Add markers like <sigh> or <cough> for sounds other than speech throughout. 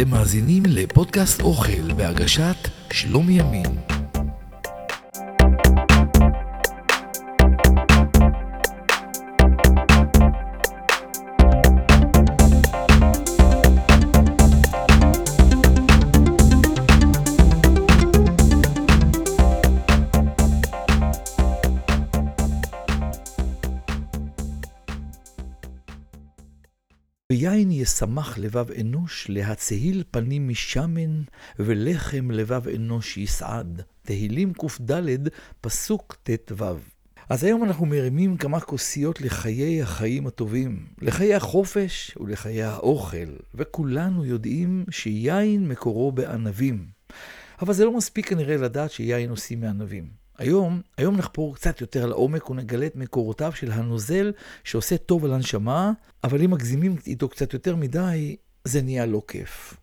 אתם מאזינים לפודקאסט אוכל בהגשת שלומי ימין. ישמח לבב אנוש, להצהיל פנים משמן, ולחם לבב אנוש יסעד. תהילים קד, פסוק ט"ו. אז היום אנחנו מרימים כמה כוסיות לחיי החיים הטובים, לחיי החופש ולחיי האוכל, וכולנו יודעים שיין מקורו בענבים. אבל זה לא מספיק כנראה לדעת שיין עושים מענבים. היום, היום נחפור קצת יותר לעומק ונגלה את מקורותיו של הנוזל שעושה טוב על הנשמה, אבל אם מגזימים איתו קצת יותר מדי, זה נהיה לא כיף.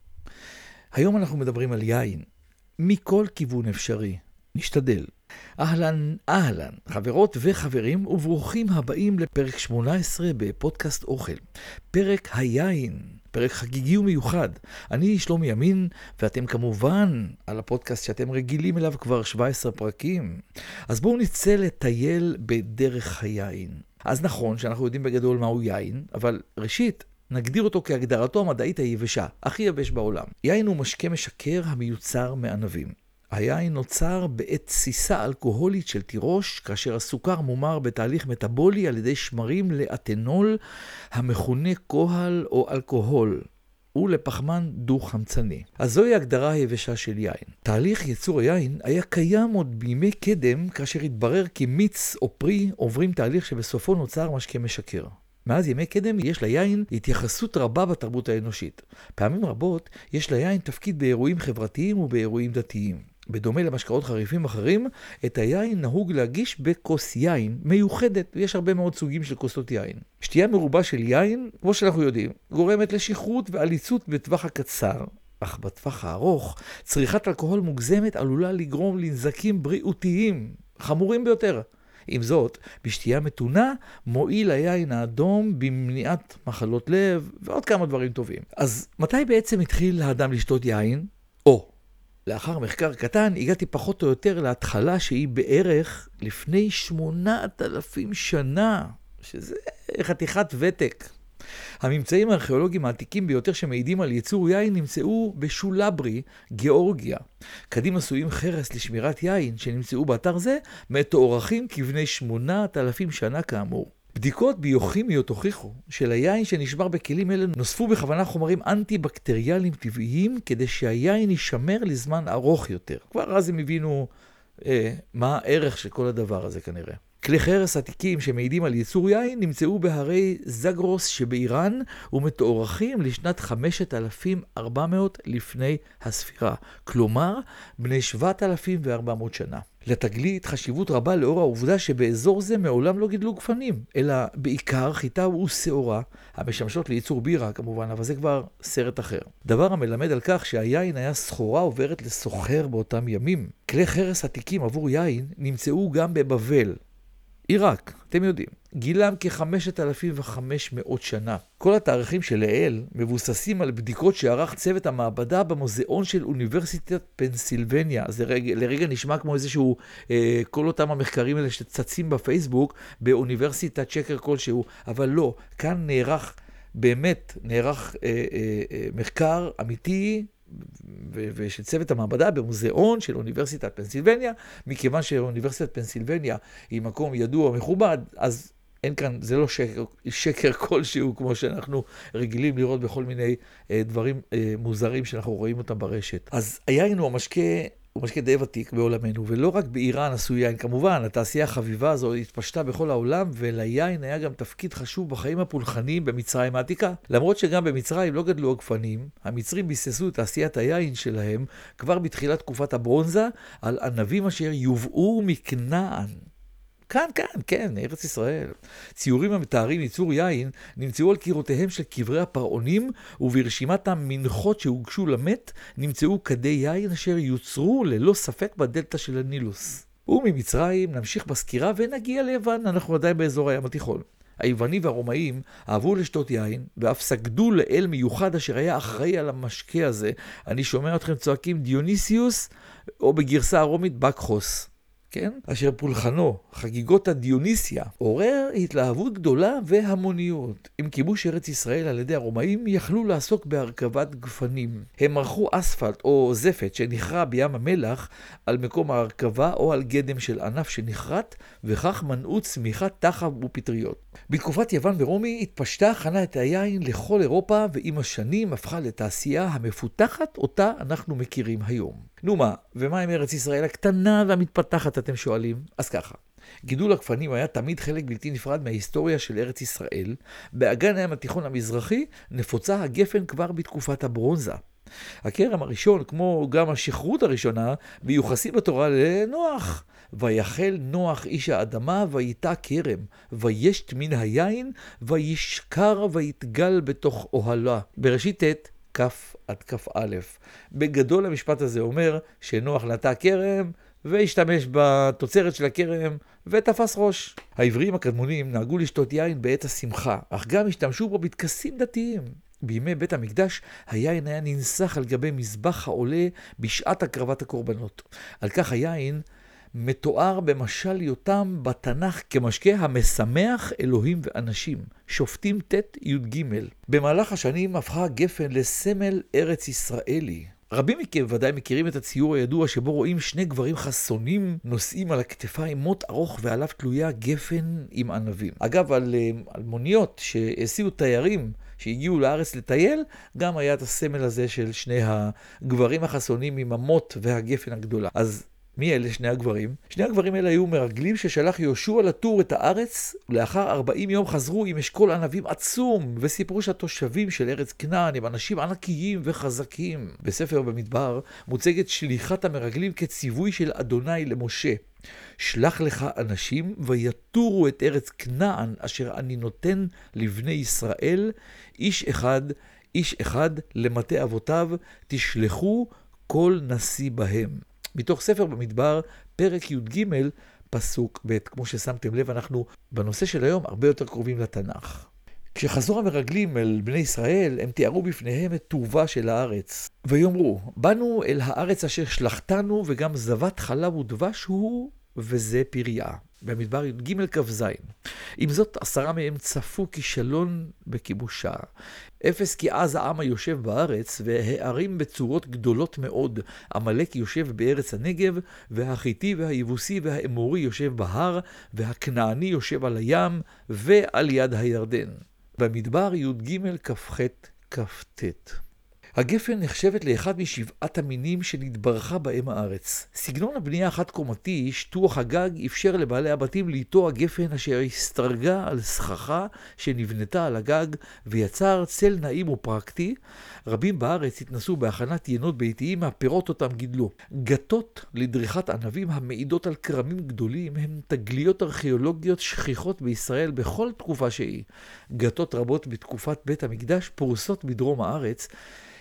היום אנחנו מדברים על יין, מכל כיוון אפשרי. נשתדל. אהלן, אהלן, חברות וחברים, וברוכים הבאים לפרק 18 בפודקאסט אוכל. פרק היין. פרק חגיגי ומיוחד. אני שלומי ימין, ואתם כמובן על הפודקאסט שאתם רגילים אליו כבר 17 פרקים. אז בואו נצא לטייל בדרך היין. אז נכון שאנחנו יודעים בגדול מהו יין, אבל ראשית, נגדיר אותו כהגדרתו המדעית היבשה, הכי יבש בעולם. יין הוא משקה משכר המיוצר מענבים. היין נוצר בעת תסיסה אלכוהולית של תירוש, כאשר הסוכר מומר בתהליך מטאבולי על ידי שמרים לאתנול, המכונה כהל או אלכוהול. ולפחמן דו-חמצני. אז זוהי הגדרה היבשה של יין. תהליך ייצור היין היה קיים עוד בימי קדם, כאשר התברר כי מיץ או פרי עוברים תהליך שבסופו נוצר משקה משכר. מאז ימי קדם יש ליין התייחסות רבה בתרבות האנושית. פעמים רבות יש ליין תפקיד באירועים חברתיים ובאירועים דתיים. בדומה למשקאות חריפים אחרים, את היין נהוג להגיש בכוס יין מיוחדת, ויש הרבה מאוד סוגים של כוסות יין. שתייה מרובה של יין, כמו שאנחנו יודעים, גורמת לשכרות ועליצות בטווח הקצר, אך בטווח הארוך, צריכת אלכוהול מוגזמת עלולה לגרום לנזקים בריאותיים חמורים ביותר. עם זאת, בשתייה מתונה מועיל היין האדום במניעת מחלות לב ועוד כמה דברים טובים. אז מתי בעצם התחיל האדם לשתות יין? או לאחר מחקר קטן, הגעתי פחות או יותר להתחלה שהיא בערך לפני שמונת אלפים שנה, שזה חתיכת ותק. הממצאים הארכיאולוגיים העתיקים ביותר שמעידים על ייצור יין נמצאו בשולברי, גיאורגיה. קדים עשויים חרס לשמירת יין שנמצאו באתר זה מתוארכים כבני שמונת אלפים שנה כאמור. בדיקות ביוכימיות הוכיחו שליין שנשבר בכלים אלה נוספו בכוונה חומרים אנטי-בקטריאליים טבעיים כדי שהיין יישמר לזמן ארוך יותר. כבר אז הם הבינו אה, מה הערך של כל הדבר הזה כנראה. כלי חרס עתיקים שמעידים על ייצור יין נמצאו בהרי זגרוס שבאיראן ומתוארכים לשנת 5400 לפני הספירה, כלומר בני 7400 שנה. לתגלית חשיבות רבה לאור העובדה שבאזור זה מעולם לא גידלו גפנים, אלא בעיקר חיטה ושעורה, המשמשות לייצור בירה כמובן, אבל זה כבר סרט אחר. דבר המלמד על כך שהיין היה סחורה עוברת לסוחר באותם ימים. כלי חרס עתיקים עבור יין נמצאו גם בבבל, עיראק, אתם יודעים, גילם כ-5,500 שנה. כל התאריכים שלעיל מבוססים על בדיקות שערך צוות המעבדה במוזיאון של אוניברסיטת פנסילבניה. זה רגע, לרגע נשמע כמו איזשהו, אה, כל אותם המחקרים האלה שצצים בפייסבוק באוניברסיטת שקר כלשהו, אבל לא, כאן נערך, באמת נערך אה, אה, אה, מחקר אמיתי ושל צוות המעבדה במוזיאון של אוניברסיטת פנסילבניה, מכיוון שאוניברסיטת פנסילבניה היא מקום ידוע ומכובד, אז אין כאן, זה לא שקר, שקר כלשהו, כמו שאנחנו רגילים לראות בכל מיני אה, דברים אה, מוזרים שאנחנו רואים אותם ברשת. אז היין הוא המשקה הוא משקה די ותיק בעולמנו, ולא רק באיראן עשו יין. כמובן, התעשייה החביבה הזו התפשטה בכל העולם, וליין היה גם תפקיד חשוב בחיים הפולחניים במצרים העתיקה. למרות שגם במצרים לא גדלו עגפנים, המצרים ביססו את תעשיית היין שלהם כבר בתחילת תקופת הברונזה על ענבים אשר יובאו מכנען. כאן, כאן, כן, ארץ ישראל. ציורים המתארים ייצור יין נמצאו על קירותיהם של קברי הפרעונים, וברשימת המנחות שהוגשו למת נמצאו כדי יין אשר יוצרו ללא ספק בדלתא של הנילוס. וממצרים נמשיך בסקירה ונגיע ליוון, אנחנו עדיין באזור הים התיכון. היוונים והרומאים אהבו לשתות יין, ואף סגדו לאל מיוחד אשר היה אחראי על המשקה הזה. אני שומע אתכם צועקים דיוניסיוס, או בגרסה הרומית בקחוס. כן? אשר פולחנו, חגיגות הדיוניסיה, עורר התלהבות גדולה והמוניות. עם כיבוש ארץ ישראל על ידי הרומאים, יכלו לעסוק בהרכבת גפנים. הם ערכו אספלט או זפת שנכרה בים המלח על מקום ההרכבה או על גדם של ענף שנכרת, וכך מנעו צמיחת תחב ופטריות. בתקופת יוון ורומי התפשטה את היין לכל אירופה, ועם השנים הפכה לתעשייה המפותחת אותה אנחנו מכירים היום. נו מה, ומה עם ארץ ישראל הקטנה והמתפתחת, אתם שואלים? אז ככה. גידול הגפנים היה תמיד חלק בלתי נפרד מההיסטוריה של ארץ ישראל. באגן הים התיכון המזרחי נפוצה הגפן כבר בתקופת הברונזה. הכרם הראשון, כמו גם השכרות הראשונה, מיוחסים בתורה לנוח. ויחל נוח איש האדמה, ויטע כרם, וישת מן היין, וישכר ויתגל בתוך אוהלה. בראשית ט' כ' עד כ"א. בגדול המשפט הזה אומר שנוח נטע כרם והשתמש בתוצרת של הכרם ותפס ראש. העבריים הקדמונים נהגו לשתות יין בעת השמחה, אך גם השתמשו בו בטקסים דתיים. בימי בית המקדש היין היה ננסח על גבי מזבח העולה בשעת הקרבת הקורבנות. על כך היין מתואר במשל יותם בתנ"ך כמשקה המשמח אלוהים ואנשים, שופטים ט' י"ג. במהלך השנים הפכה גפן לסמל ארץ ישראלי. רבים מכם ודאי מכירים את הציור הידוע שבו רואים שני גברים חסונים נושאים על הכתפיים מוט ארוך ועליו תלויה גפן עם ענבים. אגב, על, אה, על מוניות שהסיעו תיירים שהגיעו לארץ לטייל, גם היה את הסמל הזה של שני הגברים החסונים עם המוט והגפן הגדולה. אז מי אלה שני הגברים? שני הגברים האלה היו מרגלים ששלח יהושע לטור את הארץ, ולאחר 40 יום חזרו עם אשכול ענבים עצום, וסיפרו שהתושבים של ארץ כנען הם אנשים ענקיים וחזקים. בספר במדבר מוצגת שליחת המרגלים כציווי של אדוני למשה. שלח לך אנשים ויתורו את ארץ כנען אשר אני נותן לבני ישראל, איש אחד, איש אחד למטה אבותיו, תשלחו כל נשיא בהם. מתוך ספר במדבר, פרק י"ג, פסוק ב'. כמו ששמתם לב, אנחנו בנושא של היום הרבה יותר קרובים לתנ"ך. כשחזור המרגלים אל בני ישראל, הם תיארו בפניהם את טובה של הארץ. ויאמרו, באנו אל הארץ אשר שלחתנו, וגם זבת חלב ודבש הוא, וזה פריה. במדבר י"ג כ"ז. עם זאת, עשרה מהם צפו כישלון בכיבושה. אפס כי עז העם היושב בארץ, והערים בצורות גדולות מאוד. עמלק יושב בארץ הנגב, והחיטי והיבוסי והאמורי יושב בהר, והכנעני יושב על הים, ועל יד הירדן. במדבר י"ג כ"ח כ"ט. הגפן נחשבת לאחד משבעת המינים שנתברכה בהם הארץ. סגנון הבנייה החד-קומתי, שטוח הגג, אפשר לבעלי הבתים ליטוע גפן אשר הסתרגה על סככה שנבנתה על הגג ויצר צל נעים ופרקטי. רבים בארץ התנסו בהכנת יינות ביתיים מהפירות אותם גידלו. גתות לדריכת ענבים המעידות על כרמים גדולים הן תגליות ארכיאולוגיות שכיחות בישראל בכל תקופה שהיא. גתות רבות בתקופת בית המקדש פרוסות בדרום הארץ.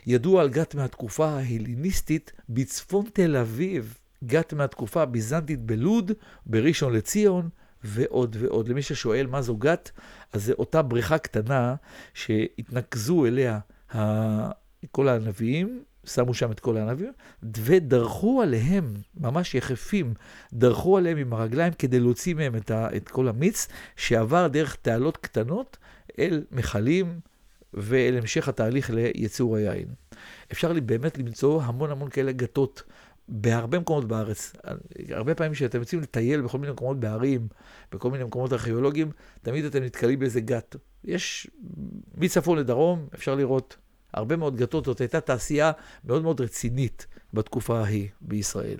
ידוע על גת מהתקופה ההליניסטית בצפון תל אביב, גת מהתקופה הביזנטית בלוד, בראשון לציון, ועוד ועוד. למי ששואל מה זו גת, אז זו אותה בריכה קטנה שהתנקזו אליה כל הנביאים, שמו שם את כל הענבים, ודרכו עליהם, ממש יחפים, דרכו עליהם עם הרגליים כדי להוציא מהם את, ה, את כל המיץ, שעבר דרך תעלות קטנות אל מכלים, ואל המשך התהליך לייצור היין. אפשר לי באמת למצוא המון המון כאלה גתות בהרבה מקומות בארץ. הרבה פעמים כשאתם יוצאים לטייל בכל מיני מקומות בערים, בכל מיני מקומות ארכיאולוגיים, תמיד אתם נתקלים באיזה גת. יש מצפון לדרום, אפשר לראות הרבה מאוד גתות. זאת הייתה תעשייה מאוד מאוד רצינית בתקופה ההיא בישראל.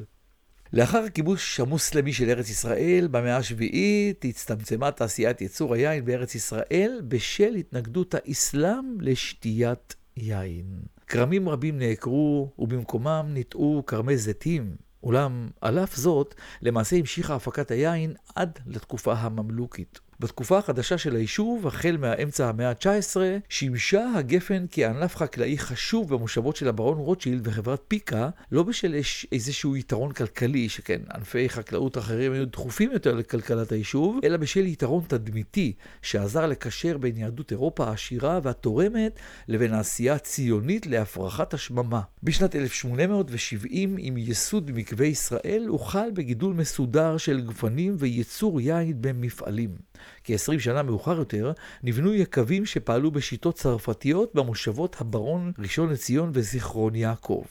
לאחר הכיבוש המוסלמי של ארץ ישראל, במאה השביעית הצטמצמה תעשיית ייצור היין בארץ ישראל בשל התנגדות האסלאם לשתיית יין. כרמים רבים נעקרו ובמקומם ניטעו כרמי זיתים. אולם על אף זאת, למעשה המשיכה הפקת היין עד לתקופה הממלוכית. בתקופה החדשה של היישוב, החל מהאמצע המאה ה-19, שימשה הגפן כענף חקלאי חשוב במושבות של הברון רוטשילד וחברת פיקה, לא בשל איזשהו יתרון כלכלי, שכן ענפי חקלאות אחרים היו דחופים יותר לכלכלת היישוב, אלא בשל יתרון תדמיתי, שעזר לקשר בין יהדות אירופה העשירה והתורמת לבין העשייה הציונית להפרחת השממה. בשנת 1870, עם ייסוד מקווה ישראל, הוחל בגידול מסודר של גפנים וייצור יין במפעלים. כ-20 שנה מאוחר יותר, נבנו יקבים שפעלו בשיטות צרפתיות במושבות הברון, ראשון לציון וזיכרון יעקב.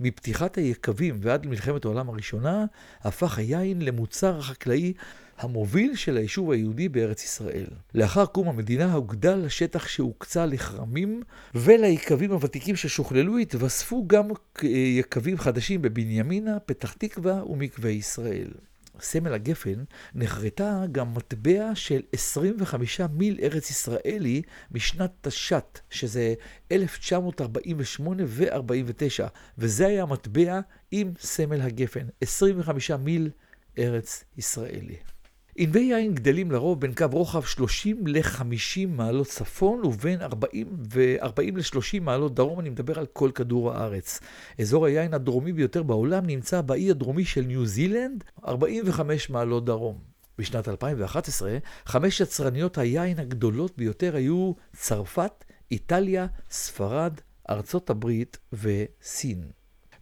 מפתיחת היקבים ועד למלחמת העולם הראשונה, הפך היין למוצר החקלאי המוביל של היישוב היהודי בארץ ישראל. לאחר קום המדינה הוגדל השטח שהוקצה לכרמים, וליקבים הוותיקים ששוכללו התווספו גם יקבים חדשים בבנימינה, פתח תקווה ומקווה ישראל. סמל הגפן נחרטה גם מטבע של 25 מיל ארץ ישראלי משנת תש"ט, שזה 1948 ו-49, וזה היה המטבע עם סמל הגפן, 25 מיל ארץ ישראלי. ענבי יין גדלים לרוב בין קו רוחב 30 ל-50 מעלות צפון ובין 40 ו-40 ל-30 מעלות דרום, אני מדבר על כל כדור הארץ. אזור היין הדרומי ביותר בעולם נמצא באי הדרומי של ניו זילנד, 45 מעלות דרום. בשנת 2011, חמש יצרניות היין הגדולות ביותר היו צרפת, איטליה, ספרד, ארצות הברית וסין.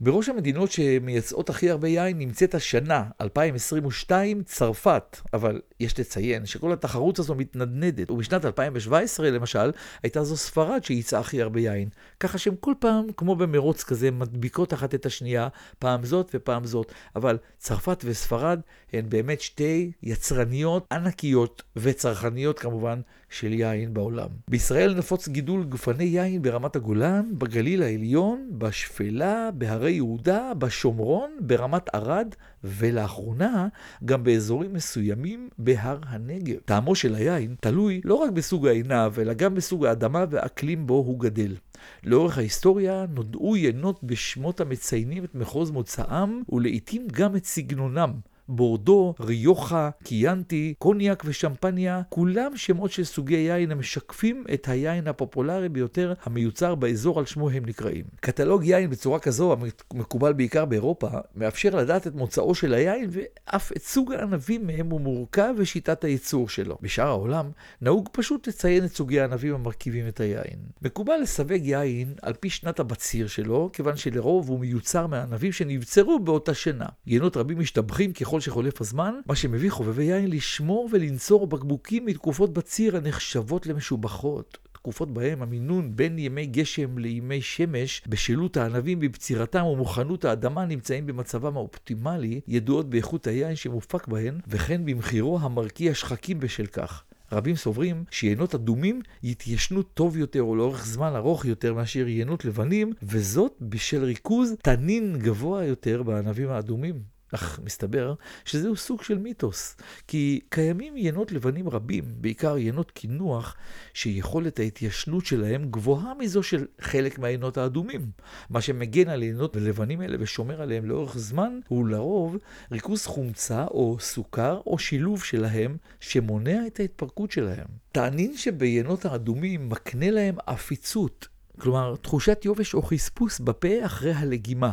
בראש המדינות שמייצאות הכי הרבה יין נמצאת השנה, 2022, צרפת. אבל יש לציין שכל התחרות הזו מתנדנדת, ובשנת 2017, למשל, הייתה זו ספרד שייצאה הכי הרבה יין. ככה שהן כל פעם, כמו במרוץ כזה, מדביקות אחת את השנייה, פעם זאת ופעם זאת. אבל צרפת וספרד הן באמת שתי יצרניות ענקיות וצרכניות כמובן של יין בעולם. בישראל נפוץ גידול גופני יין ברמת הגולן, בגליל העליון, בשפלה, בהרי יהודה, בשומרון, ברמת ערד, ולאחרונה גם באזורים מסוימים בהר הנגב. טעמו של היין תלוי לא רק בסוג העיניו, אלא גם בסוג האדמה והאקלים בו הוא גדל. לאורך ההיסטוריה נודעו ינות בשמות המציינים את מחוז מוצאם, ולעיתים גם את סגנונם. בורדו, ריוחה, קיאנטי, קוניאק ושמפניה, כולם שמות של סוגי יין המשקפים את היין הפופולרי ביותר המיוצר באזור על שמו הם נקראים. קטלוג יין בצורה כזו, המקובל בעיקר באירופה, מאפשר לדעת את מוצאו של היין ואף את סוג הענבים מהם הוא מורכב ושיטת הייצור שלו. בשאר העולם נהוג פשוט לציין את סוגי הענבים המרכיבים את היין. מקובל לסווג יין על פי שנת הבציר שלו, כיוון שלרוב הוא מיוצר מענבים שנבצרו באותה שנה. יינות רבים משתבחים ככל שחולף הזמן, מה שמביא חובבי יין לשמור ולנצור בקבוקים מתקופות בציר הנחשבות למשובחות. תקופות בהם המינון בין ימי גשם לימי שמש בשלות הענבים בבצירתם ומוכנות האדמה נמצאים במצבם האופטימלי, ידועות באיכות היין שמופק בהן, וכן במחירו המרקיע שחקים בשל כך. רבים סוברים שיינות אדומים יתיישנו טוב יותר או לאורך זמן ארוך יותר מאשר יינות לבנים, וזאת בשל ריכוז תנין גבוה יותר בענבים האדומים. אך מסתבר שזהו סוג של מיתוס, כי קיימים ינות לבנים רבים, בעיקר ינות קינוח, שיכולת ההתיישנות שלהם גבוהה מזו של חלק מהיינות האדומים. מה שמגן על ינות לבנים אלה ושומר עליהם לאורך זמן, הוא לרוב ריכוז חומצה או סוכר או שילוב שלהם, שמונע את ההתפרקות שלהם. טענין שביינות האדומים מקנה להם עפיצות, כלומר תחושת יובש או חספוס בפה אחרי הלגימה.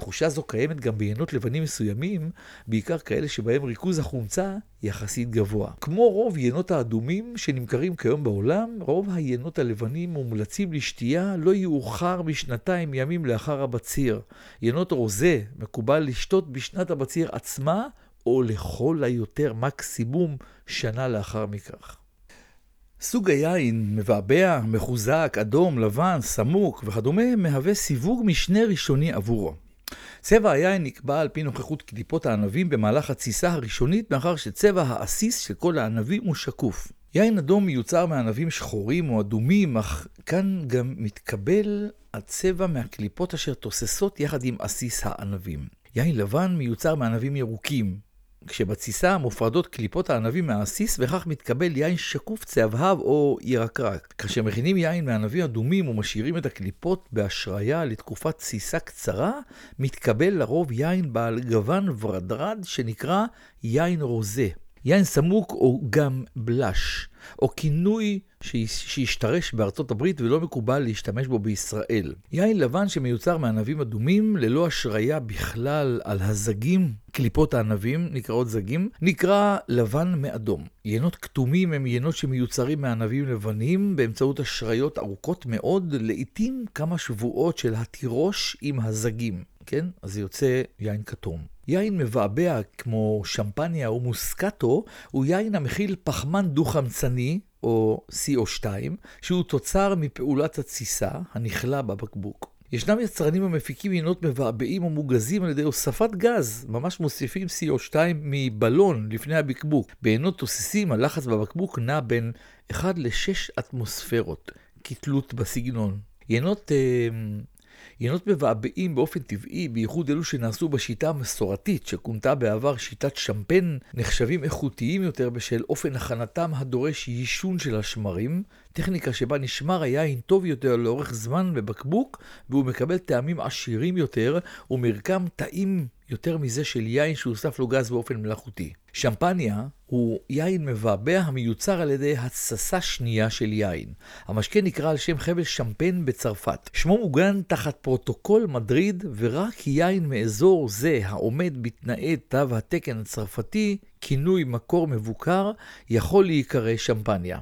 תחושה זו קיימת גם ביינות לבנים מסוימים, בעיקר כאלה שבהם ריכוז החומצה יחסית גבוה. כמו רוב יינות האדומים שנמכרים כיום בעולם, רוב היינות הלבנים מומלצים לשתייה לא יאוחר משנתיים ימים לאחר הבציר. יינות רוזה מקובל לשתות בשנת הבציר עצמה, או לכל היותר מקסימום שנה לאחר מכך. סוג היין, מבעבע, מחוזק, אדום, לבן, סמוק וכדומה, מהווה סיווג משנה ראשוני עבורו. צבע היין נקבע על פי נוכחות קליפות הענבים במהלך התסיסה הראשונית, מאחר שצבע העסיס של כל הענבים הוא שקוף. יין אדום מיוצר מענבים שחורים או אדומים, אך כאן גם מתקבל הצבע מהקליפות אשר תוססות יחד עם עסיס הענבים. יין לבן מיוצר מענבים ירוקים, כשבתסיסה מופרדות קליפות הענבים מהעסיס, וכך מתקבל יין שקוף צהבהב או ירקרק. כאשר מכינים יין מענבים אדומים ומשאירים את הקליפות בהשריה לתקופת תסיסה קצרה, מתקבל לרוב יין בעל גוון ורדרד שנקרא יין רוזה. יין סמוק או גם בלש, או כינוי שהשתרש בארצות הברית ולא מקובל להשתמש בו בישראל. יין לבן שמיוצר מענבים אדומים, ללא השריה בכלל על הזגים, קליפות הענבים, נקראות זגים, נקרא לבן מאדום. יינות כתומים הם יינות שמיוצרים מענבים לבנים באמצעות השריות ארוכות מאוד, לעתים כמה שבועות של התירוש עם הזגים. כן? אז זה יוצא יין כתום. יין מבעבע כמו שמפניה או מוסקטו הוא יין המכיל פחמן דו-חמצני, או CO2, שהוא תוצר מפעולת התסיסה הנכלה בבקבוק. ישנם יצרנים המפיקים יינות מבעבעים או מוגזים על ידי הוספת גז, ממש מוסיפים CO2 מבלון לפני הבקבוק. בעינות תוססים הלחץ בבקבוק נע בין 1 ל-6 אטמוספרות, כתלות בסגנון. יינות אה, יינות מבעבעים באופן טבעי, בייחוד אלו שנעשו בשיטה המסורתית, שכונתה בעבר שיטת שמפן, נחשבים איכותיים יותר בשל אופן הכנתם הדורש יישון של השמרים, טכניקה שבה נשמר היין טוב יותר לאורך זמן בבקבוק, והוא מקבל טעמים עשירים יותר, ומרקם טעים יותר מזה של יין שהוסף לו גז באופן מלאכותי. שמפניה הוא יין מבעבע המיוצר על ידי התססה שנייה של יין. המשקה נקרא על שם חבל שמפן בצרפת. שמו מוגן תחת פרוטוקול מדריד, ורק יין מאזור זה העומד בתנאי תו התקן הצרפתי, כינוי מקור מבוקר, יכול להיקרא שמפניה.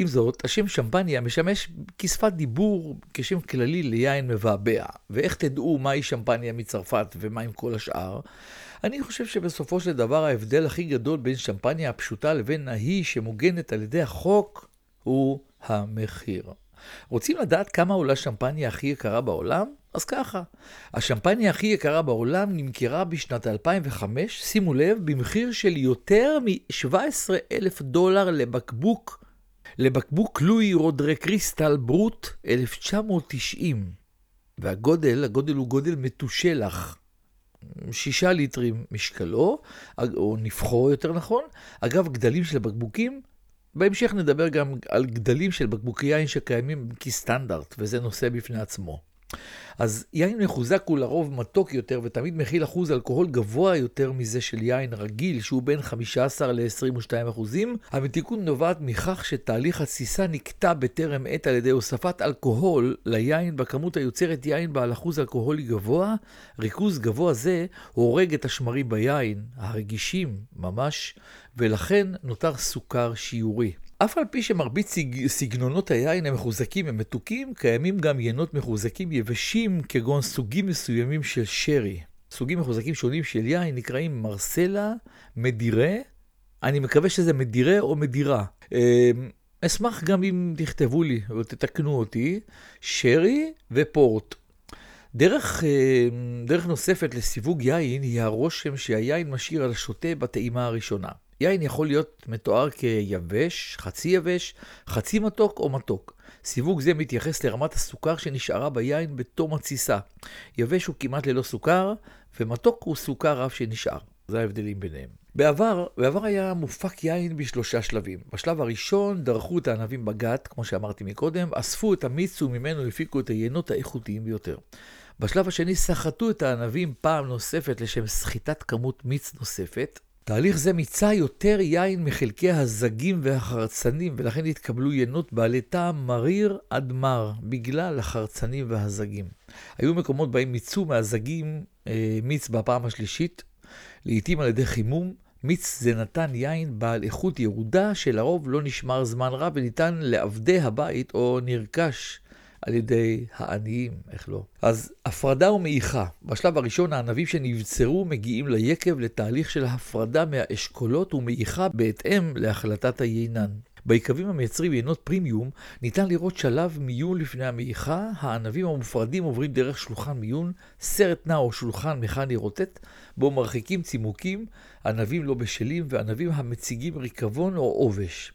עם זאת, השם שמפניה משמש כשפת דיבור, כשם כללי ליין מבעבע. ואיך תדעו מהי שמפניה מצרפת ומה עם כל השאר? אני חושב שבסופו של דבר ההבדל הכי גדול בין שמפניה הפשוטה לבין ההיא שמוגנת על ידי החוק הוא המחיר. רוצים לדעת כמה עולה שמפניה הכי יקרה בעולם? אז ככה, השמפניה הכי יקרה בעולם נמכרה בשנת 2005, שימו לב, במחיר של יותר מ-17 אלף דולר לבקבוק לבקבוק לואי רודרי קריסטל ברוט 1990. והגודל, הגודל הוא גודל מתושלח. שישה ליטרים משקלו, או נפחו יותר נכון. אגב, גדלים של בקבוקים, בהמשך נדבר גם על גדלים של בקבוקי יין שקיימים כסטנדרט, וזה נושא בפני עצמו. אז יין מחוזק הוא לרוב מתוק יותר ותמיד מכיל אחוז אלכוהול גבוה יותר מזה של יין רגיל שהוא בין 15 ל-22 אחוזים. המתיקות נובעת מכך שתהליך התסיסה נקטע בטרם עת על ידי הוספת אלכוהול ליין בכמות היוצרת יין בעל אחוז אלכוהולי גבוה. ריכוז גבוה זה הורג את השמרים ביין, הרגישים ממש, ולכן נותר סוכר שיורי. אף על פי שמרבית סג... סגנונות היין המחוזקים הם מתוקים, קיימים גם יינות מחוזקים יבשים כגון סוגים מסוימים של שרי. סוגים מחוזקים שונים של יין נקראים מרסלה, מדירה, אני מקווה שזה מדירה או מדירה. אמ, אשמח גם אם תכתבו לי ותתקנו אותי, שרי ופורט. דרך, אמ, דרך נוספת לסיווג יין היא הרושם שהיין משאיר על השוטה בטעימה הראשונה. יין יכול להיות מתואר כיבש, חצי יבש, חצי מתוק או מתוק. סיווג זה מתייחס לרמת הסוכר שנשארה ביין בתום התסיסה. יבש הוא כמעט ללא סוכר, ומתוק הוא סוכר רב שנשאר. זה ההבדלים ביניהם. בעבר, בעבר היה מופק יין בשלושה שלבים. בשלב הראשון דרכו את הענבים בגת, כמו שאמרתי מקודם, אספו את המיץ וממנו הפיקו את היינות האיכותיים ביותר. בשלב השני סחטו את הענבים פעם נוספת לשם סחיטת כמות מיץ נוספת. תהליך זה מיצה יותר יין מחלקי הזגים והחרצנים, ולכן התקבלו ינות בעלי טעם מריר עד מר, בגלל החרצנים והזגים. היו מקומות בהם מיצו מהזגים אה, מיץ בפעם השלישית, לעתים על ידי חימום. מיץ זה נתן יין בעל איכות ירודה, שלרוב לא נשמר זמן רב וניתן לעבדי הבית או נרכש על ידי העניים, איך לא? אז הפרדה ומעיכה. בשלב הראשון הענבים שנבצרו מגיעים ליקב לתהליך של הפרדה מהאשכולות ומעיכה בהתאם להחלטת היינן. ביקבים המייצרים יינות פרימיום ניתן לראות שלב מיון לפני המעיכה, הענבים המופרדים עוברים דרך שולחן מיון, סרט נע או שולחן מכני רוטט, בו מרחיקים צימוקים, ענבים לא בשלים וענבים המציגים ריקבון או עובש.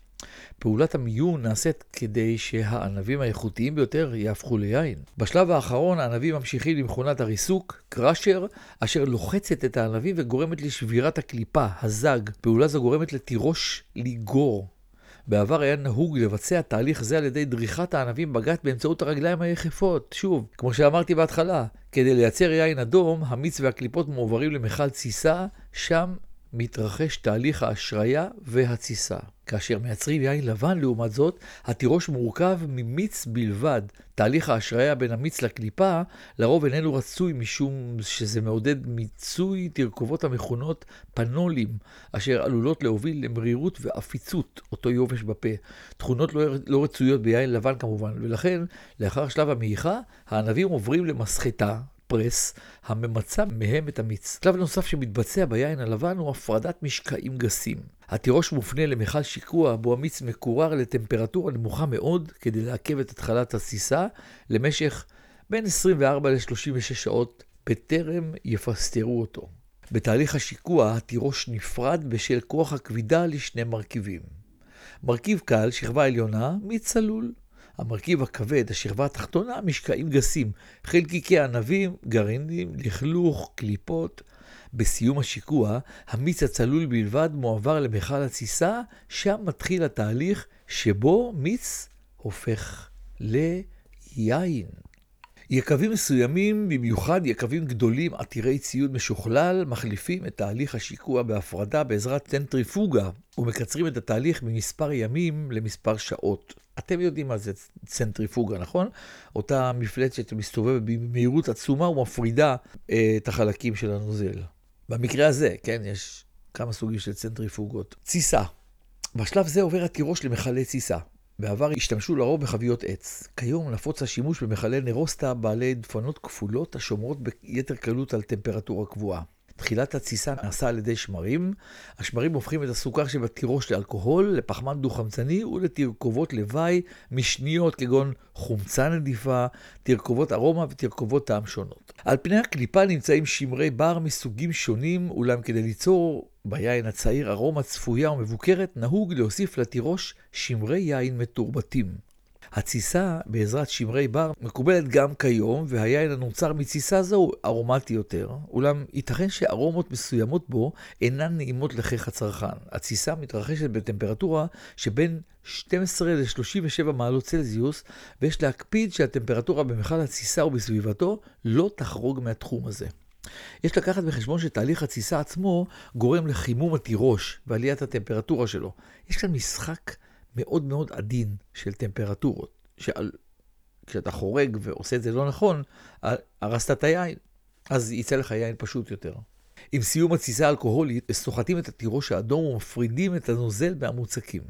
פעולת המיון נעשית כדי שהענבים האיכותיים ביותר יהפכו ליין. בשלב האחרון הענבים ממשיכים למכונת הריסוק, קראשר, אשר לוחצת את הענבים וגורמת לשבירת הקליפה, הזג. פעולה זו גורמת לתירוש ליגור. בעבר היה נהוג לבצע תהליך זה על ידי דריכת הענבים בגת באמצעות הרגליים היחפות. שוב, כמו שאמרתי בהתחלה, כדי לייצר יין אדום, המיץ והקליפות מועברים למכל תסיסה, שם מתרחש תהליך ההשריה והתסיסה. כאשר מייצרים יין לבן, לעומת זאת, התירוש מורכב ממיץ בלבד. תהליך ההשריה בין המיץ לקליפה לרוב איננו רצוי משום שזה מעודד מיצוי תרכובות המכונות פנולים, אשר עלולות להוביל למרירות ועפיצות, אותו יובש בפה. תכונות לא, לא רצויות ביין לבן כמובן, ולכן, לאחר שלב המעיכה, הענבים עוברים למסחטה, פרס הממצה מהם את המיץ. שלב נוסף שמתבצע ביין הלבן הוא הפרדת משקעים גסים. התירוש מופנה למכל שיקוע בו המיץ מקורר לטמפרטורה נמוכה מאוד כדי לעכב את התחלת התסיסה למשך בין 24 ל-36 שעות בטרם יפסטרו אותו. בתהליך השיקוע התירוש נפרד בשל כוח הכבידה לשני מרכיבים. מרכיב קל, שכבה עליונה, מיץ צלול. המרכיב הכבד, השכבה התחתונה, משקעים גסים, חלקיקי ענבים, גרעינים, לכלוך, קליפות. בסיום השיקוע, המיץ הצלול בלבד מועבר למכל התסיסה, שם מתחיל התהליך שבו מיץ הופך ליין. יקבים מסוימים, במיוחד יקבים גדולים עתירי ציוד משוכלל, מחליפים את תהליך השיקוע בהפרדה בעזרת צנטריפוגה ומקצרים את התהליך ממספר ימים למספר שעות. אתם יודעים מה זה צנטריפוגה, נכון? אותה מפלצת שמסתובבת במהירות עצומה ומפרידה אה, את החלקים של הנוזל. במקרה הזה, כן, יש כמה סוגים של צנטריפוגות. תסיסה. בשלב זה עובר התירוש למכלי תסיסה. בעבר השתמשו לרוב בחביות עץ. כיום נפוץ השימוש במכלי נרוסטה בעלי דפנות כפולות השומרות ביתר קלות על טמפרטורה קבועה. תחילת התסיסה נעשה על ידי שמרים. השמרים הופכים את הסוכר שבתירוש לאלכוהול, לפחמן דו-חמצני ולתרכובות לוואי משניות כגון חומצה נדיפה, תרכובות ארומה ותרכובות טעם שונות. על פני הקליפה נמצאים שמרי בר מסוגים שונים, אולם כדי ליצור ביין הצעיר ארומה צפויה ומבוקרת, נהוג להוסיף לתירוש שמרי יין מתורבתים. התסיסה בעזרת שמרי בר מקובלת גם כיום, והיין הנוצר מתסיסה זו הוא ארומטי יותר, אולם ייתכן שארומות מסוימות בו אינן נעימות לחיך הצרכן. התסיסה מתרחשת בטמפרטורה שבין 12 ל-37 מעלות צלזיוס, ויש להקפיד שהטמפרטורה במכל התסיסה ובסביבתו לא תחרוג מהתחום הזה. יש לקחת בחשבון שתהליך התסיסה עצמו גורם לחימום התירוש ועליית הטמפרטורה שלו. יש כאן משחק מאוד מאוד עדין של טמפרטורות, שעל... כשאתה חורג ועושה את זה לא נכון, הרסת את היין, אז יצא לך יין פשוט יותר. עם סיום התסיסה האלכוהולית, סוחטים את התירוש האדום ומפרידים את הנוזל מהמוצקים.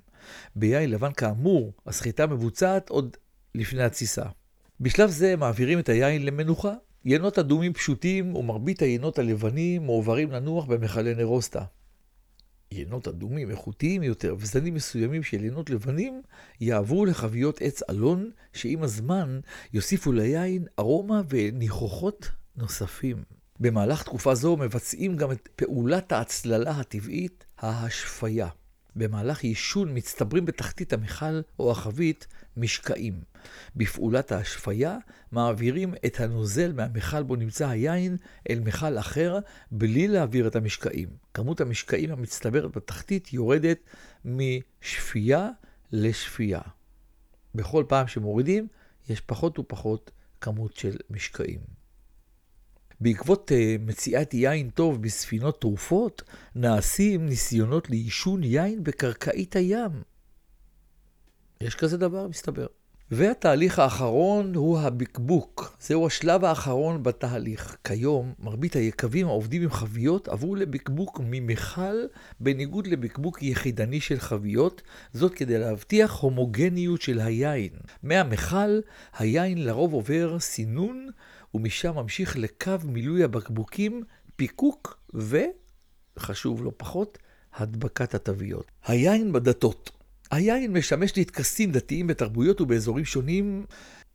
ביין לבן כאמור, הסחיטה מבוצעת עוד לפני התסיסה. בשלב זה מעבירים את היין למנוחה. ינות אדומים פשוטים ומרבית היינות הלבנים מועברים לנוח במכלי נרוסטה. יינות אדומים איכותיים יותר וזנים מסוימים של יינות לבנים יעברו לחביות עץ אלון, שעם הזמן יוסיפו ליין ארומה וניחוחות נוספים. במהלך תקופה זו מבצעים גם את פעולת ההצללה הטבעית, ההשפיה. במהלך יישון מצטברים בתחתית המכל או החבית משקעים. בפעולת ההשפיה מעבירים את הנוזל מהמכל בו נמצא היין אל מכל אחר בלי להעביר את המשקעים. כמות המשקעים המצטברת בתחתית יורדת משפייה לשפייה. בכל פעם שמורידים יש פחות ופחות כמות של משקעים. בעקבות uh, מציאת יין טוב בספינות תרופות, נעשים ניסיונות לעישון יין בקרקעית הים. יש כזה דבר, מסתבר. והתהליך האחרון הוא הבקבוק. זהו השלב האחרון בתהליך. כיום, מרבית היקבים העובדים עם חביות עברו לבקבוק ממכל, בניגוד לבקבוק יחידני של חביות, זאת כדי להבטיח הומוגניות של היין. מהמכל, היין לרוב עובר סינון, ומשם ממשיך לקו מילוי הבקבוקים, פיקוק ו, חשוב לא פחות, הדבקת התוויות. היין בדתות היין משמש לטקסים דתיים בתרבויות ובאזורים שונים.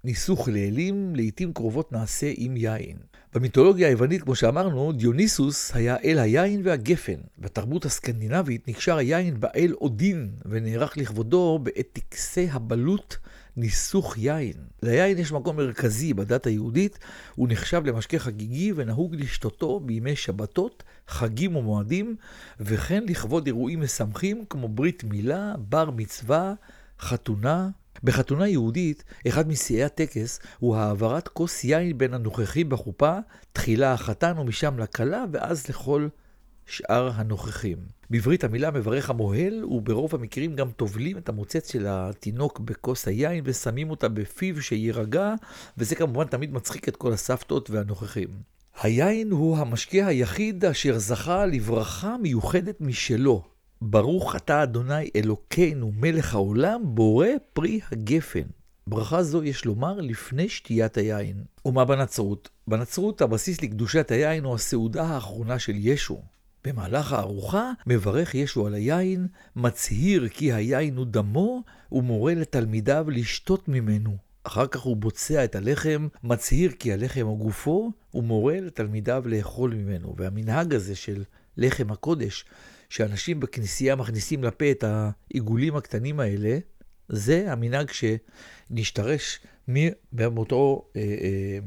ניסוך לאלים לעתים קרובות נעשה עם יין. במיתולוגיה היוונית, כמו שאמרנו, דיוניסוס היה אל היין והגפן. בתרבות הסקנדינבית נקשר היין באל אודין, ונערך לכבודו בעת טקסי הבלוט ניסוך יין. ליין יש מקום מרכזי בדת היהודית, הוא נחשב למשקה חגיגי ונהוג לשתותו בימי שבתות, חגים ומועדים, וכן לכבוד אירועים משמחים כמו ברית מילה, בר מצווה, חתונה. בחתונה יהודית, אחד משיאי הטקס הוא העברת כוס יין בין הנוכחים בחופה, תחילה החתן ומשם לכלה, ואז לכל שאר הנוכחים. בעברית המילה מברך המוהל, וברוב המקרים גם טובלים את המוצץ של התינוק בכוס היין ושמים אותה בפיו שיירגע, וזה כמובן תמיד מצחיק את כל הסבתות והנוכחים. היין הוא המשקיע היחיד אשר זכה לברכה מיוחדת משלו. ברוך אתה אדוני אלוקינו מלך העולם, בורא פרי הגפן. ברכה זו יש לומר לפני שתיית היין. ומה בנצרות? בנצרות הבסיס לקדושת היין הוא הסעודה האחרונה של ישו. במהלך הארוחה מברך ישו על היין, מצהיר כי היין הוא דמו, ומורה לתלמידיו לשתות ממנו. אחר כך הוא בוצע את הלחם, מצהיר כי הלחם הוא גופו, ומורה לתלמידיו לאכול ממנו. והמנהג הזה של לחם הקודש, שאנשים בכנסייה מכניסים לפה את העיגולים הקטנים האלה, זה המנהג שנשתרש מאותו, אה, אה,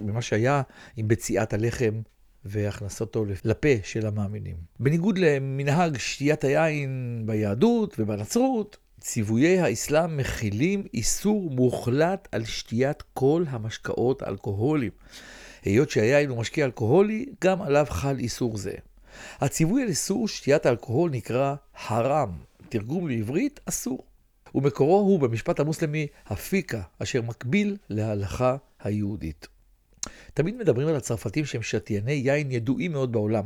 ממה שהיה עם בציעת הלחם והכנסתו לפה של המאמינים. בניגוד למנהג שתיית היין ביהדות ובנצרות, ציוויי האסלאם מכילים איסור מוחלט על שתיית כל המשקאות האלכוהוליים. היות שהיין הוא משקיע אלכוהולי, גם עליו חל איסור זה. הציווי על איסור שתיית האלכוהול נקרא חרם, תרגום לעברית אסור. ומקורו הוא במשפט המוסלמי הפיקה, אשר מקביל להלכה היהודית. תמיד מדברים על הצרפתים שהם שתייני יין ידועים מאוד בעולם.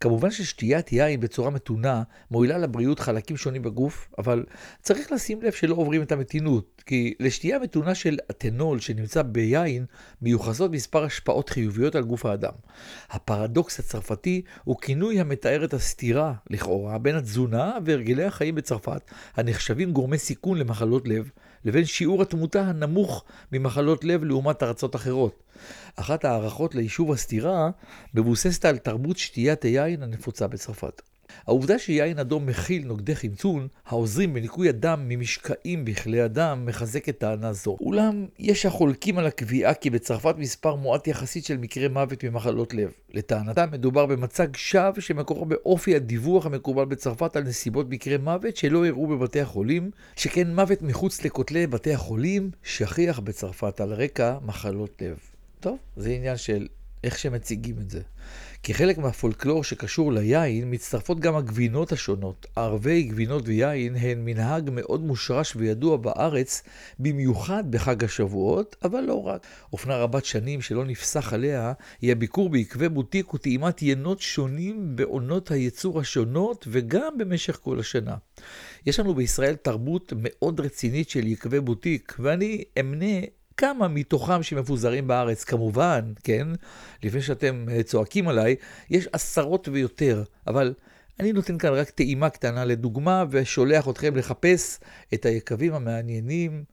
כמובן ששתיית יין בצורה מתונה מועילה לבריאות חלקים שונים בגוף, אבל צריך לשים לב שלא עוברים את המתינות, כי לשתייה מתונה של אתנול שנמצא ביין מיוחסות מספר השפעות חיוביות על גוף האדם. הפרדוקס הצרפתי הוא כינוי המתאר את הסתירה, לכאורה, בין התזונה והרגלי החיים בצרפת, הנחשבים גורמי סיכון למחלות לב, לבין שיעור התמותה הנמוך ממחלות לב לעומת ארצות אחרות. אחת ההערכות ליישוב הסתירה מבוססת על תרבות שתיית היין הנפוצה בצרפת. העובדה שיין אדום מכיל נוגדי חמצון, העוזרים בניקוי הדם ממשקעים בכלי הדם, מחזקת טענה זו. אולם, יש החולקים על הקביעה כי בצרפת מספר מועט יחסית של מקרי מוות ממחלות לב. לטענתם מדובר במצג שווא שמקורו באופי הדיווח המקובל בצרפת על נסיבות מקרי מוות שלא אירעו בבתי החולים, שכן מוות מחוץ לכותלי בתי החולים שכיח בצרפת על רקע מחלות לב. טוב, זה עניין של איך שמציגים את זה. כחלק מהפולקלור שקשור ליין, מצטרפות גם הגבינות השונות. ערבי גבינות ויין הן מנהג מאוד מושרש וידוע בארץ, במיוחד בחג השבועות, אבל לא רק. אופנה רבת שנים שלא נפסח עליה, היא הביקור בעקבי בוטיק וטעימת ינות שונים בעונות הייצור השונות, וגם במשך כל השנה. יש לנו בישראל תרבות מאוד רצינית של יקבי בוטיק, ואני אמנה כמה מתוכם שמפוזרים בארץ, כמובן, כן, לפני שאתם אה, צועקים עליי, יש עשרות ויותר, אבל אני נותן כאן רק טעימה קטנה לדוגמה, ושולח אתכם לחפש את היקבים המעניינים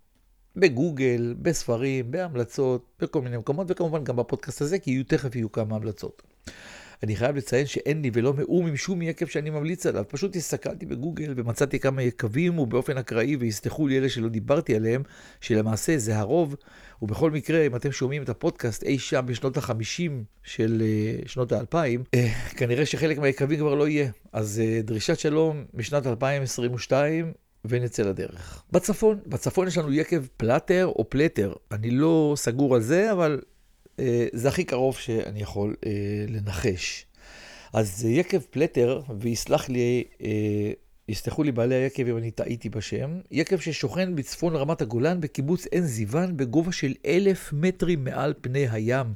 בגוגל, בספרים, בהמלצות, בכל מיני מקומות, וכמובן גם בפודקאסט הזה, כי תכף יהיו כמה המלצות. אני חייב לציין שאין לי ולא מאום עם שום יקב שאני ממליץ עליו. פשוט הסתכלתי בגוגל ומצאתי כמה יקבים, ובאופן אקראי, ויסלחו לי אלה שלא דיברתי עליהם, שלמעשה זה הרוב. ובכל מקרה, אם אתם שומעים את הפודקאסט אי שם בשנות ה-50 של אה, שנות ה-2000, אה, כנראה שחלק מהיקבים כבר לא יהיה. אז אה, דרישת שלום משנת 2022, ונצא לדרך. בצפון, בצפון יש לנו יקב פלטר או פלטר. אני לא סגור על זה, אבל אה, זה הכי קרוב שאני יכול אה, לנחש. אז יקב פלטר, ויסלח לי, אה, יסלחו לי בעלי היקב אם אני טעיתי בשם, יקב ששוכן בצפון רמת הגולן בקיבוץ עין זיוון בגובה של אלף מטרים מעל פני הים.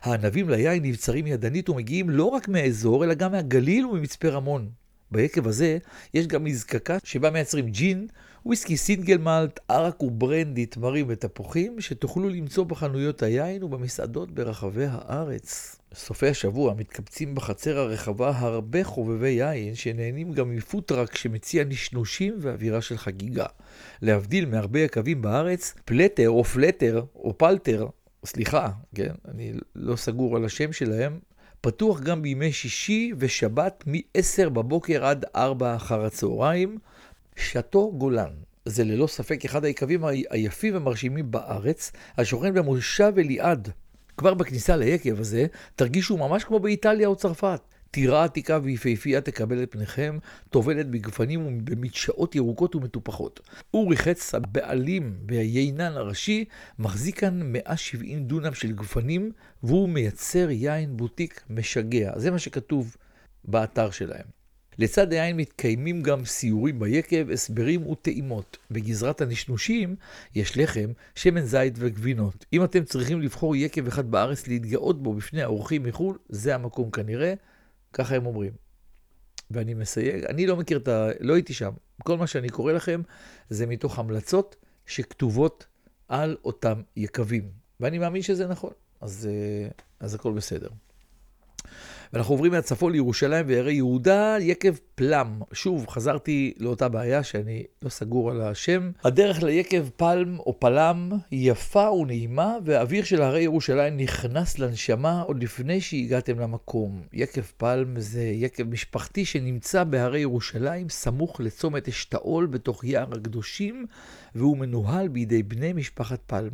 הענבים ליין נבצרים ידנית ומגיעים לא רק מהאזור, אלא גם מהגליל וממצפה רמון. ביקב הזה יש גם מזקקה שבה מייצרים ג'ין, וויסקי single malt, ערק וברנדי, תמרים ותפוחים, שתוכלו למצוא בחנויות היין ובמסעדות ברחבי הארץ. סופי השבוע מתקבצים בחצר הרחבה הרבה חובבי יין, שנהנים גם מ food truck שמציע נשנושים ואווירה של חגיגה. להבדיל מהרבה יקבים בארץ, פלטר או פלטר או פלטר, סליחה, כן, אני לא סגור על השם שלהם, פתוח גם בימי שישי ושבת מ-10 בבוקר עד 4 אחר הצהריים. שאטו גולן זה ללא ספק אחד היקבים היפים והמרשימים בארץ, השוכן במושב אליעד. כבר בכניסה ליקב הזה, תרגישו ממש כמו באיטליה או צרפת. טירה עתיקה ויפהפייה תקבל את פניכם, טובלת בגפנים ובמדשאות ירוקות ומטופחות. אורי חץ, הבעלים והיינן הראשי, מחזיק כאן 170 דונם של גפנים, והוא מייצר יין בוטיק משגע. זה מה שכתוב באתר שלהם. לצד היין מתקיימים גם סיורים ביקב, הסברים וטעימות. בגזרת הנשנושים יש לחם, שמן זית וגבינות. אם אתם צריכים לבחור יקב אחד בארץ להתגאות בו בפני האורחים מחו"ל, זה המקום כנראה, ככה הם אומרים. ואני מסייג, אני לא מכיר את ה... לא הייתי שם. כל מה שאני קורא לכם זה מתוך המלצות שכתובות על אותם יקבים. ואני מאמין שזה נכון, אז, אה, אז הכל בסדר. ואנחנו עוברים מהצפון לירושלים וערי יהודה, יקב פלם. שוב, חזרתי לאותה בעיה שאני לא סגור על השם. הדרך ליקב פלם או פלם יפה ונעימה, והאוויר של הרי ירושלים נכנס לנשמה עוד לפני שהגעתם למקום. יקב פלם זה יקב משפחתי שנמצא בהרי ירושלים, סמוך לצומת אשתאול בתוך יער הקדושים, והוא מנוהל בידי בני משפחת פלם.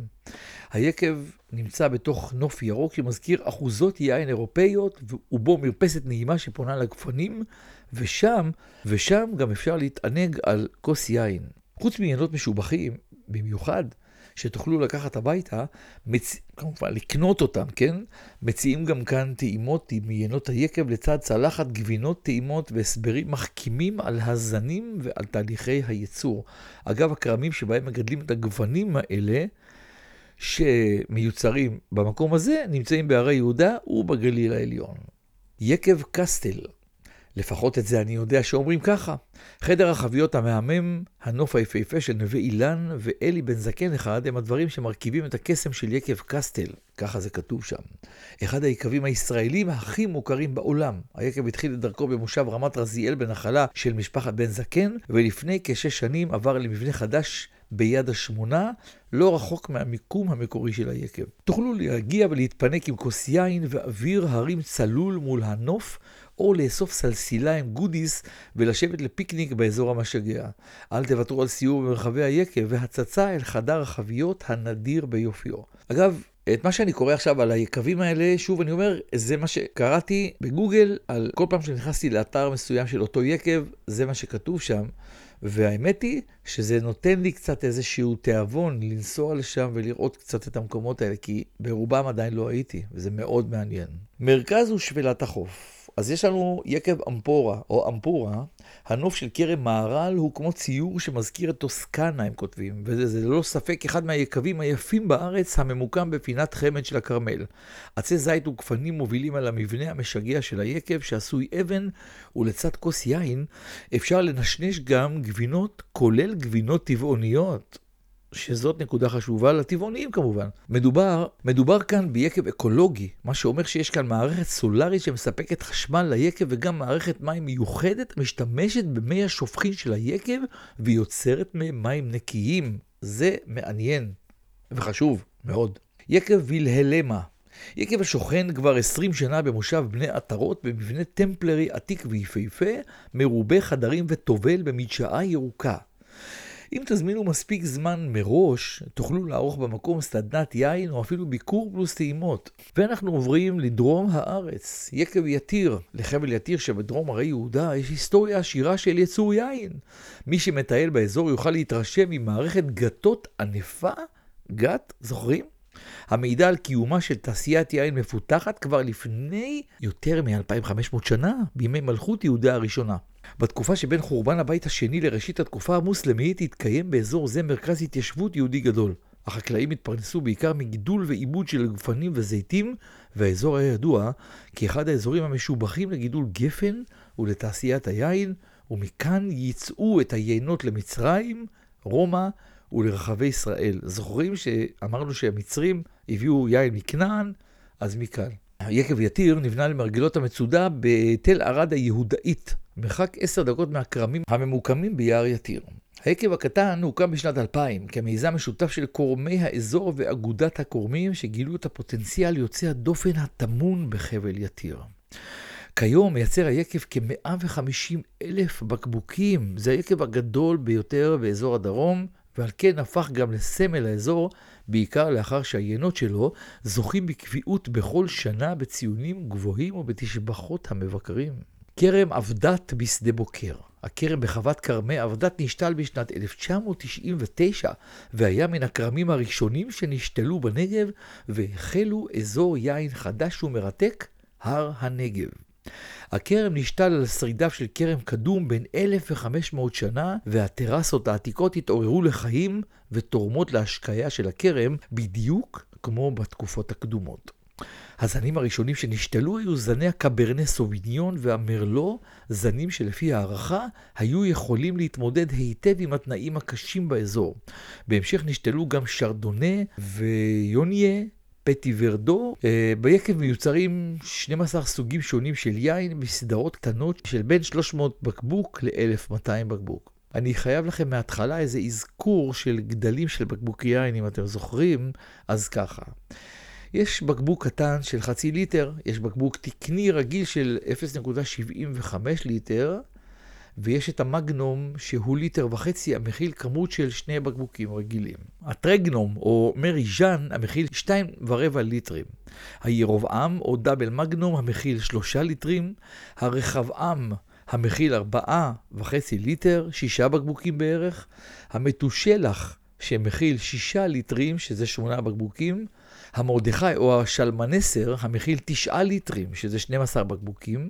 היקב נמצא בתוך נוף ירוק שמזכיר אחוזות יין אירופאיות, ובו מרפסת נעימה שפונה לגפנים, ושם, ושם גם אפשר להתענג על כוס יין. חוץ מעניינות משובחים, במיוחד, שתוכלו לקחת הביתה, מצ... כמובן לקנות אותם, כן? מציעים גם כאן טעימות עם מעיינות היקב לצד צלחת גבינות טעימות והסברים מחכימים על הזנים ועל תהליכי הייצור. אגב, הכרמים שבהם מגדלים את הגוונים האלה, שמיוצרים במקום הזה, נמצאים בהרי יהודה ובגליל העליון. יקב קסטל, לפחות את זה אני יודע שאומרים ככה. חדר החביות המהמם, הנוף היפהפה של נווה אילן ואלי בן זקן אחד הם הדברים שמרכיבים את הקסם של יקב קסטל, ככה זה כתוב שם. אחד היקבים הישראלים הכי מוכרים בעולם. היקב התחיל את דרכו במושב רמת רזיאל בנחלה של משפחת בן זקן, ולפני כשש שנים עבר למבנה חדש ביד השמונה, לא רחוק מהמיקום המקורי של היקב. תוכלו להגיע ולהתפנק עם כוס יין ואוויר הרים צלול מול הנוף, או לאסוף סלסילה עם גודיס ולשבת לפיקניק באזור המשגע. אל תוותרו על סיור במרחבי היקב והצצה אל חדר החביות הנדיר ביופיו. אגב, את מה שאני קורא עכשיו על היקבים האלה, שוב אני אומר, זה מה שקראתי בגוגל, על כל פעם שנכנסתי לאתר מסוים של אותו יקב, זה מה שכתוב שם. והאמת היא שזה נותן לי קצת איזשהו תיאבון לנסוע לשם ולראות קצת את המקומות האלה, כי ברובם עדיין לא הייתי, וזה מאוד מעניין. מרכז הוא שבלת החוף. אז יש לנו יקב אמפורה, או אמפורה, הנוף של כרם מהר"ל הוא כמו ציור שמזכיר את טוסקנה, הם כותבים, וזה ללא ספק אחד מהיקבים היפים בארץ הממוקם בפינת חמד של הכרמל. עצי זית וגפנים מובילים על המבנה המשגע של היקב שעשוי אבן, ולצד כוס יין אפשר לנשנש גם גבינות, כולל גבינות טבעוניות. שזאת נקודה חשובה לטבעונים כמובן. מדובר, מדובר כאן ביקב אקולוגי, מה שאומר שיש כאן מערכת סולארית שמספקת חשמל ליקב וגם מערכת מים מיוחדת המשתמשת במי השופכין של היקב ויוצרת מהם מים נקיים. זה מעניין וחשוב מאוד. יקב וילהלמה יקב השוכן כבר 20 שנה במושב בני עטרות במבנה טמפלרי עתיק ויפהפה, מרובה חדרים וטובל במדשאה ירוקה. אם תזמינו מספיק זמן מראש, תוכלו לערוך במקום סדנת יין או אפילו ביקור פלוס טעימות. ואנחנו עוברים לדרום הארץ, יקב יתיר. לחבל יתיר שבדרום הרי יהודה יש היסטוריה עשירה של יצור יין. מי שמטייל באזור יוכל להתרשם ממערכת גתות ענפה, גת, זוכרים? המעידה על קיומה של תעשיית יין מפותחת כבר לפני יותר מ-2500 שנה, בימי מלכות יהודה הראשונה. בתקופה שבין חורבן הבית השני לראשית התקופה המוסלמית התקיים באזור זה מרכז התיישבות יהודי גדול. החקלאים התפרנסו בעיקר מגידול ועיבוד של גפנים וזיתים, והאזור היה ידוע כאחד האזורים המשובחים לגידול גפן ולתעשיית היין, ומכאן ייצאו את היינות למצרים, רומא ולרחבי ישראל. זוכרים שאמרנו שהמצרים הביאו יין מכנען? אז מכאן. יקב יתיר נבנה למרגלות המצודה בתל ערד היהודאית, מרחק עשר דקות מהכרמים הממוקמים ביער יתיר. היקב הקטן הוקם בשנת 2000 כמיזם משותף של קורמי האזור ואגודת הקורמים שגילו את הפוטנציאל יוצא הדופן הטמון בחבל יתיר. כיום מייצר היקב כ-150 אלף בקבוקים. זה היקב הגדול ביותר באזור הדרום, ועל כן הפך גם לסמל האזור, בעיקר לאחר שהיינות שלו זוכים בקביעות בכל שנה בציונים גבוהים ובתשבחות המבקרים. כרם אבדת בשדה בוקר. הכרם בחוות כרמי אבדת נשתל בשנת 1999, והיה מן הכרמים הראשונים שנשתלו בנגב, והחלו אזור יין חדש ומרתק, הר הנגב. הכרם נשתל על שרידיו של כרם קדום בין 1,500 שנה, והטרסות העתיקות התעוררו לחיים ותורמות להשקיה של הכרם בדיוק כמו בתקופות הקדומות. הזנים הראשונים שנשתלו היו זני הקברנה סוביניון והמרלו, זנים שלפי הערכה היו יכולים להתמודד היטב עם התנאים הקשים באזור. בהמשך נשתלו גם שרדונה ויוניה, פטי ורדו. אה, ביקב מיוצרים 12 סוגים שונים של יין בסדרות קטנות של בין 300 בקבוק ל-1200 בקבוק. אני חייב לכם מההתחלה איזה אזכור של גדלים של בקבוק יין, אם אתם זוכרים, אז ככה. יש בקבוק קטן של חצי ליטר, יש בקבוק תקני רגיל של 0.75 ליטר, ויש את המגנום שהוא ליטר וחצי המכיל כמות של שני בקבוקים רגילים. הטרגנום או מרי ז'אן המכיל שתיים ורבע ליטרים. הירובעם או double magnum המכיל שלושה ליטרים. הרחבעם המכיל ארבעה וחצי ליטר, שישה בקבוקים בערך. המתושלח שמכיל שישה ליטרים, שזה שמונה בקבוקים. המרדכי או השלמנסר המכיל תשעה ליטרים, שזה 12 בקבוקים.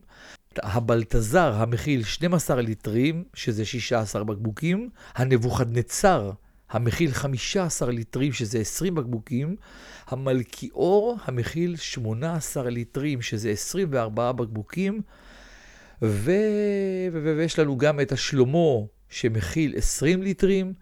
הבלטזר המכיל 12 ליטרים, שזה 16 בקבוקים. הנבוכדנצר המכיל 15 ליטרים, שזה 20 בקבוקים. המלכיאור המכיל 18 ליטרים, שזה 24 בקבוקים. ו... ו... ויש לנו גם את השלמה שמכיל 20 ליטרים,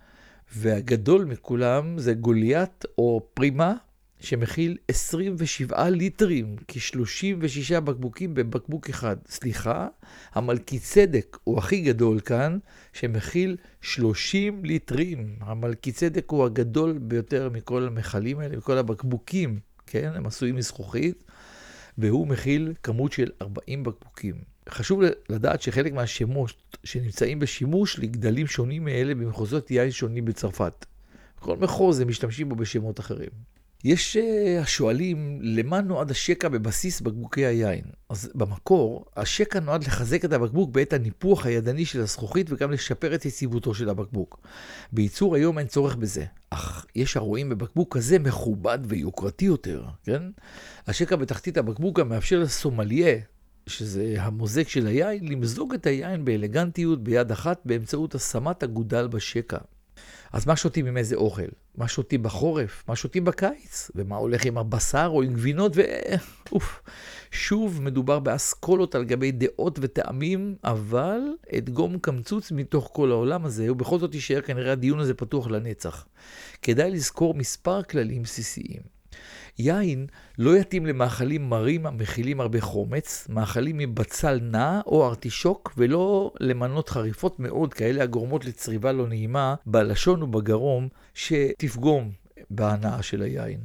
והגדול מכולם זה גוליית או פרימה, שמכיל 27 ליטרים, כ-36 בקבוקים בבקבוק אחד. סליחה, המלכי צדק הוא הכי גדול כאן, שמכיל 30 ליטרים. המלכי צדק הוא הגדול ביותר מכל המכלים האלה, מכל הבקבוקים, כן? הם עשויים מזכוכית, והוא מכיל כמות של 40 בקבוקים. חשוב לדעת שחלק מהשמות שנמצאים בשימוש לגדלים שונים מאלה במחוזות יין שונים בצרפת. כל מחוז הם משתמשים בו בשמות אחרים. יש אה, השואלים למה נועד השקע בבסיס בקבוקי היין. אז במקור, השקע נועד לחזק את הבקבוק בעת הניפוח הידני של הזכוכית וגם לשפר את יציבותו של הבקבוק. בייצור היום אין צורך בזה, אך יש הרואים בבקבוק כזה מכובד ויוקרתי יותר, כן? השקע בתחתית הבקבוק גם מאפשר לסומליה, שזה המוזג של היין, למזוג את היין באלגנטיות ביד אחת באמצעות השמת הגודל בשקע. אז מה שותים עם איזה אוכל? מה שותים בחורף? מה שותים בקיץ? ומה הולך עם הבשר או עם גבינות? ו... אוף. שוב מדובר באסכולות על גבי דעות וטעמים, אבל אדגום קמצוץ מתוך כל העולם הזה, ובכל זאת יישאר כנראה הדיון הזה פתוח לנצח. כדאי לזכור מספר כללים בסיסיים. יין לא יתאים למאכלים מרים המכילים הרבה חומץ, מאכלים מבצל נע או ארטישוק, ולא למנות חריפות מאוד, כאלה הגורמות לצריבה לא נעימה בלשון ובגרום, שתפגום בהנאה של היין.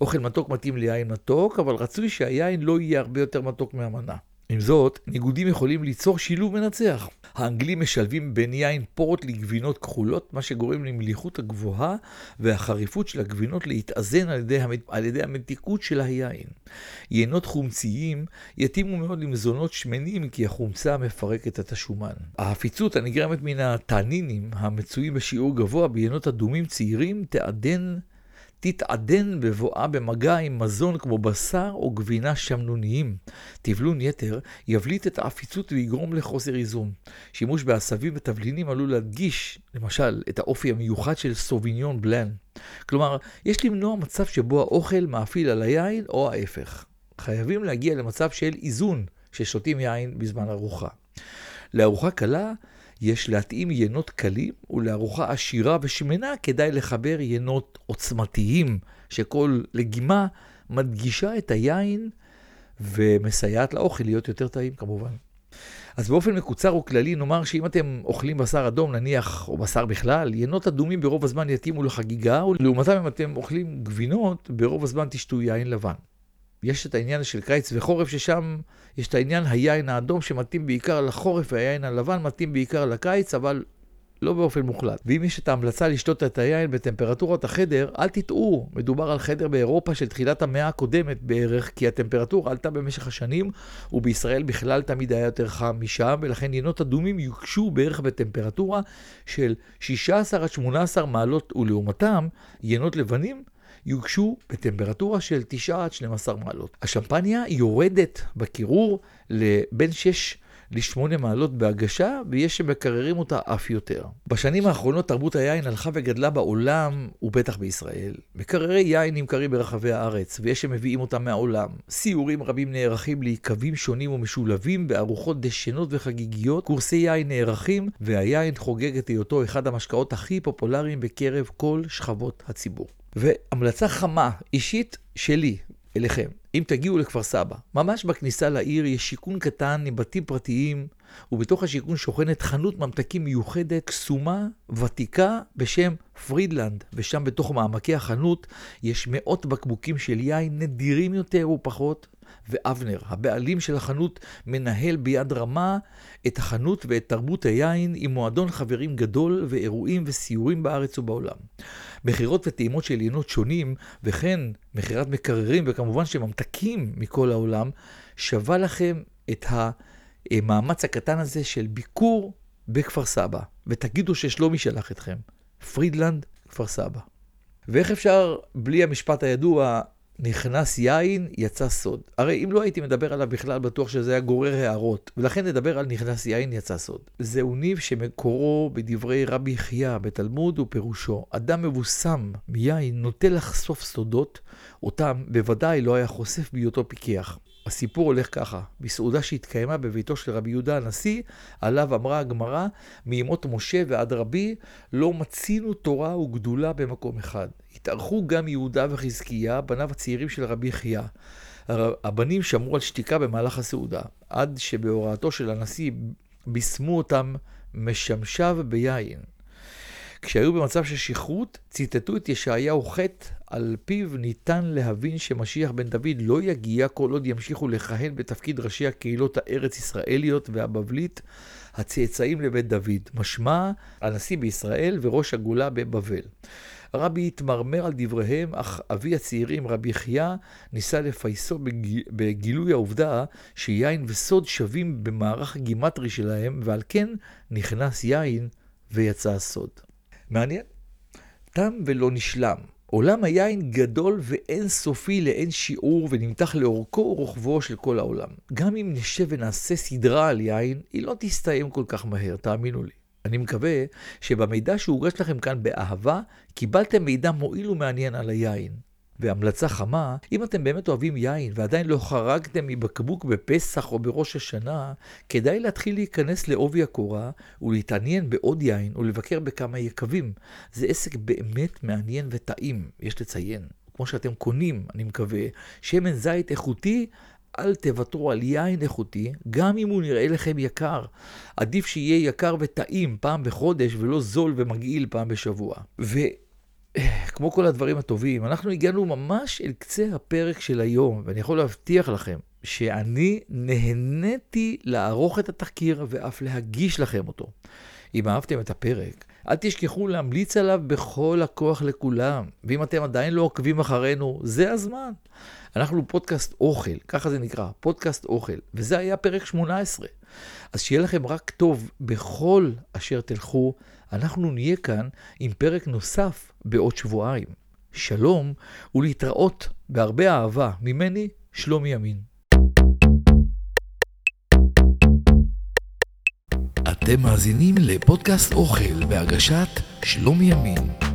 אוכל מתוק מתאים ליין מתוק, אבל רצוי שהיין לא יהיה הרבה יותר מתוק מהמנה. עם זאת, ניגודים יכולים ליצור שילוב מנצח. האנגלים משלבים בין יין פורט לגבינות כחולות, מה שגורם למליחות הגבוהה והחריפות של הגבינות להתאזן על ידי, המת... על ידי המתיקות של היין. יינות חומציים יתאימו מאוד למזונות שמנים כי החומצה מפרקת את השומן. ההפיצות הנגרמת מן הטנינים המצויים בשיעור גבוה ביינות אדומים צעירים תעדן תתעדן בבואה במגע עם מזון כמו בשר או גבינה שמנוניים. טבלון יתר יבליט את העפיצות ויגרום לחוסר איזון. שימוש בעשבים ותבלינים עלול להדגיש, למשל, את האופי המיוחד של סוביניון בלן. כלומר, יש למנוע מצב שבו האוכל מאפיל על היין או ההפך. חייבים להגיע למצב של איזון, ששותים יין בזמן ארוחה. לארוחה קלה, יש להתאים ינות קלים, ולארוחה עשירה ושמנה כדאי לחבר ינות עוצמתיים, שכל לגימה מדגישה את היין ומסייעת לאוכל להיות יותר טעים כמובן. אז באופן מקוצר וכללי נאמר שאם אתם אוכלים בשר אדום נניח, או בשר בכלל, ינות אדומים ברוב הזמן יתאימו לחגיגה, ולעומתם אם אתם אוכלים גבינות, ברוב הזמן תשתו יין לבן. יש את העניין של קיץ וחורף, ששם יש את העניין היין האדום שמתאים בעיקר לחורף, והיין הלבן מתאים בעיקר לקיץ, אבל לא באופן מוחלט. ואם יש את ההמלצה לשתות את היין בטמפרטורת החדר, אל תטעו, מדובר על חדר באירופה של תחילת המאה הקודמת בערך, כי הטמפרטורה עלתה במשך השנים, ובישראל בכלל תמיד היה יותר חם משם, ולכן יינות אדומים יוקשו בערך בטמפרטורה של 16 עד 18 מעלות, ולעומתם, יינות לבנים יוגשו בטמפרטורה של 9 עד 12 מעלות. השמפניה יורדת בקירור לבין 6 ל-8 מעלות בהגשה, ויש שמקררים אותה אף יותר. בשנים האחרונות תרבות היין הלכה וגדלה בעולם, ובטח בישראל. מקררי יין נמכרים ברחבי הארץ, ויש שמביאים אותם מהעולם. סיורים רבים נערכים ליקבים שונים ומשולבים בארוחות דשנות וחגיגיות, קורסי יין נערכים, והיין חוגג את היותו אחד המשקאות הכי פופולריים בקרב כל שכבות הציבור. והמלצה חמה, אישית, שלי, אליכם. אם תגיעו לכפר סבא, ממש בכניסה לעיר יש שיכון קטן עם בתים פרטיים, ובתוך השיכון שוכנת חנות ממתקים מיוחדת, קסומה, ותיקה, בשם פרידלנד, ושם בתוך מעמקי החנות יש מאות בקבוקים של יין נדירים יותר ופחות, ואבנר, הבעלים של החנות, מנהל ביד רמה את החנות ואת תרבות היין עם מועדון חברים גדול ואירועים וסיורים בארץ ובעולם. מכירות וטעימות של יינות שונים, וכן מכירת מקררים וכמובן שממתקים מכל העולם, שווה לכם את המאמץ הקטן הזה של ביקור בכפר סבא, ותגידו ששלומי שלח אתכם. פרידלנד, כפר סבא. ואיך אפשר, בלי המשפט הידוע, נכנס יין, יצא סוד. הרי אם לא הייתי מדבר עליו בכלל, בטוח שזה היה גורר הערות. ולכן נדבר על נכנס יין, יצא סוד. זהו ניב שמקורו בדברי רבי חייא בתלמוד ופירושו. אדם מבוסם מיין נוטה לחשוף סודות, אותם בוודאי לא היה חושף בהיותו פיקח. הסיפור הולך ככה, בסעודה שהתקיימה בביתו של רבי יהודה הנשיא, עליו אמרה הגמרא, מימות משה ועד רבי, לא מצינו תורה וגדולה במקום אחד. התארחו גם יהודה וחזקיה, בניו הצעירים של רבי חייא. הבנים שמרו על שתיקה במהלך הסעודה, עד שבהוראתו של הנשיא בישמו אותם משמשיו ביין. כשהיו במצב של שכרות, ציטטו את ישעיהו ח' על פיו ניתן להבין שמשיח בן דוד לא יגיע כל עוד ימשיכו לכהן בתפקיד ראשי הקהילות הארץ ישראליות והבבלית, הצאצאים לבית דוד. משמע, הנשיא בישראל וראש הגולה בבבל. הרבי התמרמר על דבריהם, אך אבי הצעירים, רבי חייא, ניסה לפייסו בג... בגילוי העובדה שיין וסוד שווים במערך הגימטרי שלהם, ועל כן נכנס יין ויצא הסוד. מעניין? תם ולא נשלם. עולם היין גדול ואין סופי לאין שיעור ונמתח לאורכו ורוחבו של כל העולם. גם אם נשב ונעשה סדרה על יין, היא לא תסתיים כל כך מהר, תאמינו לי. אני מקווה שבמידע שהוגש לכם כאן באהבה, קיבלתם מידע מועיל ומעניין על היין. והמלצה חמה, אם אתם באמת אוהבים יין ועדיין לא חרגתם מבקבוק בפסח או בראש השנה, כדאי להתחיל להיכנס לעובי הקורה ולהתעניין בעוד יין ולבקר בכמה יקבים. זה עסק באמת מעניין וטעים, יש לציין. כמו שאתם קונים, אני מקווה, שמן זית איכותי, אל תוותרו על יין איכותי, גם אם הוא נראה לכם יקר. עדיף שיהיה יקר וטעים פעם בחודש ולא זול ומגעיל פעם בשבוע. ו... <sighs> כמו כל הדברים הטובים, אנחנו הגענו ממש אל קצה הפרק של היום, ואני יכול להבטיח לכם שאני נהניתי לערוך את התחקיר ואף להגיש לכם אותו. אם אהבתם את הפרק, אל תשכחו להמליץ עליו בכל הכוח לכולם. ואם אתם עדיין לא עוקבים אחרינו, זה הזמן. אנחנו פודקאסט אוכל, ככה זה נקרא, פודקאסט אוכל, וזה היה פרק 18. אז שיהיה לכם רק טוב בכל אשר תלכו, אנחנו נהיה כאן עם פרק נוסף בעוד שבועיים. שלום ולהתראות בהרבה אהבה ממני, שלומי ימין. אתם מאזינים לפודקאסט אוכל בהגשת שלומי ימין.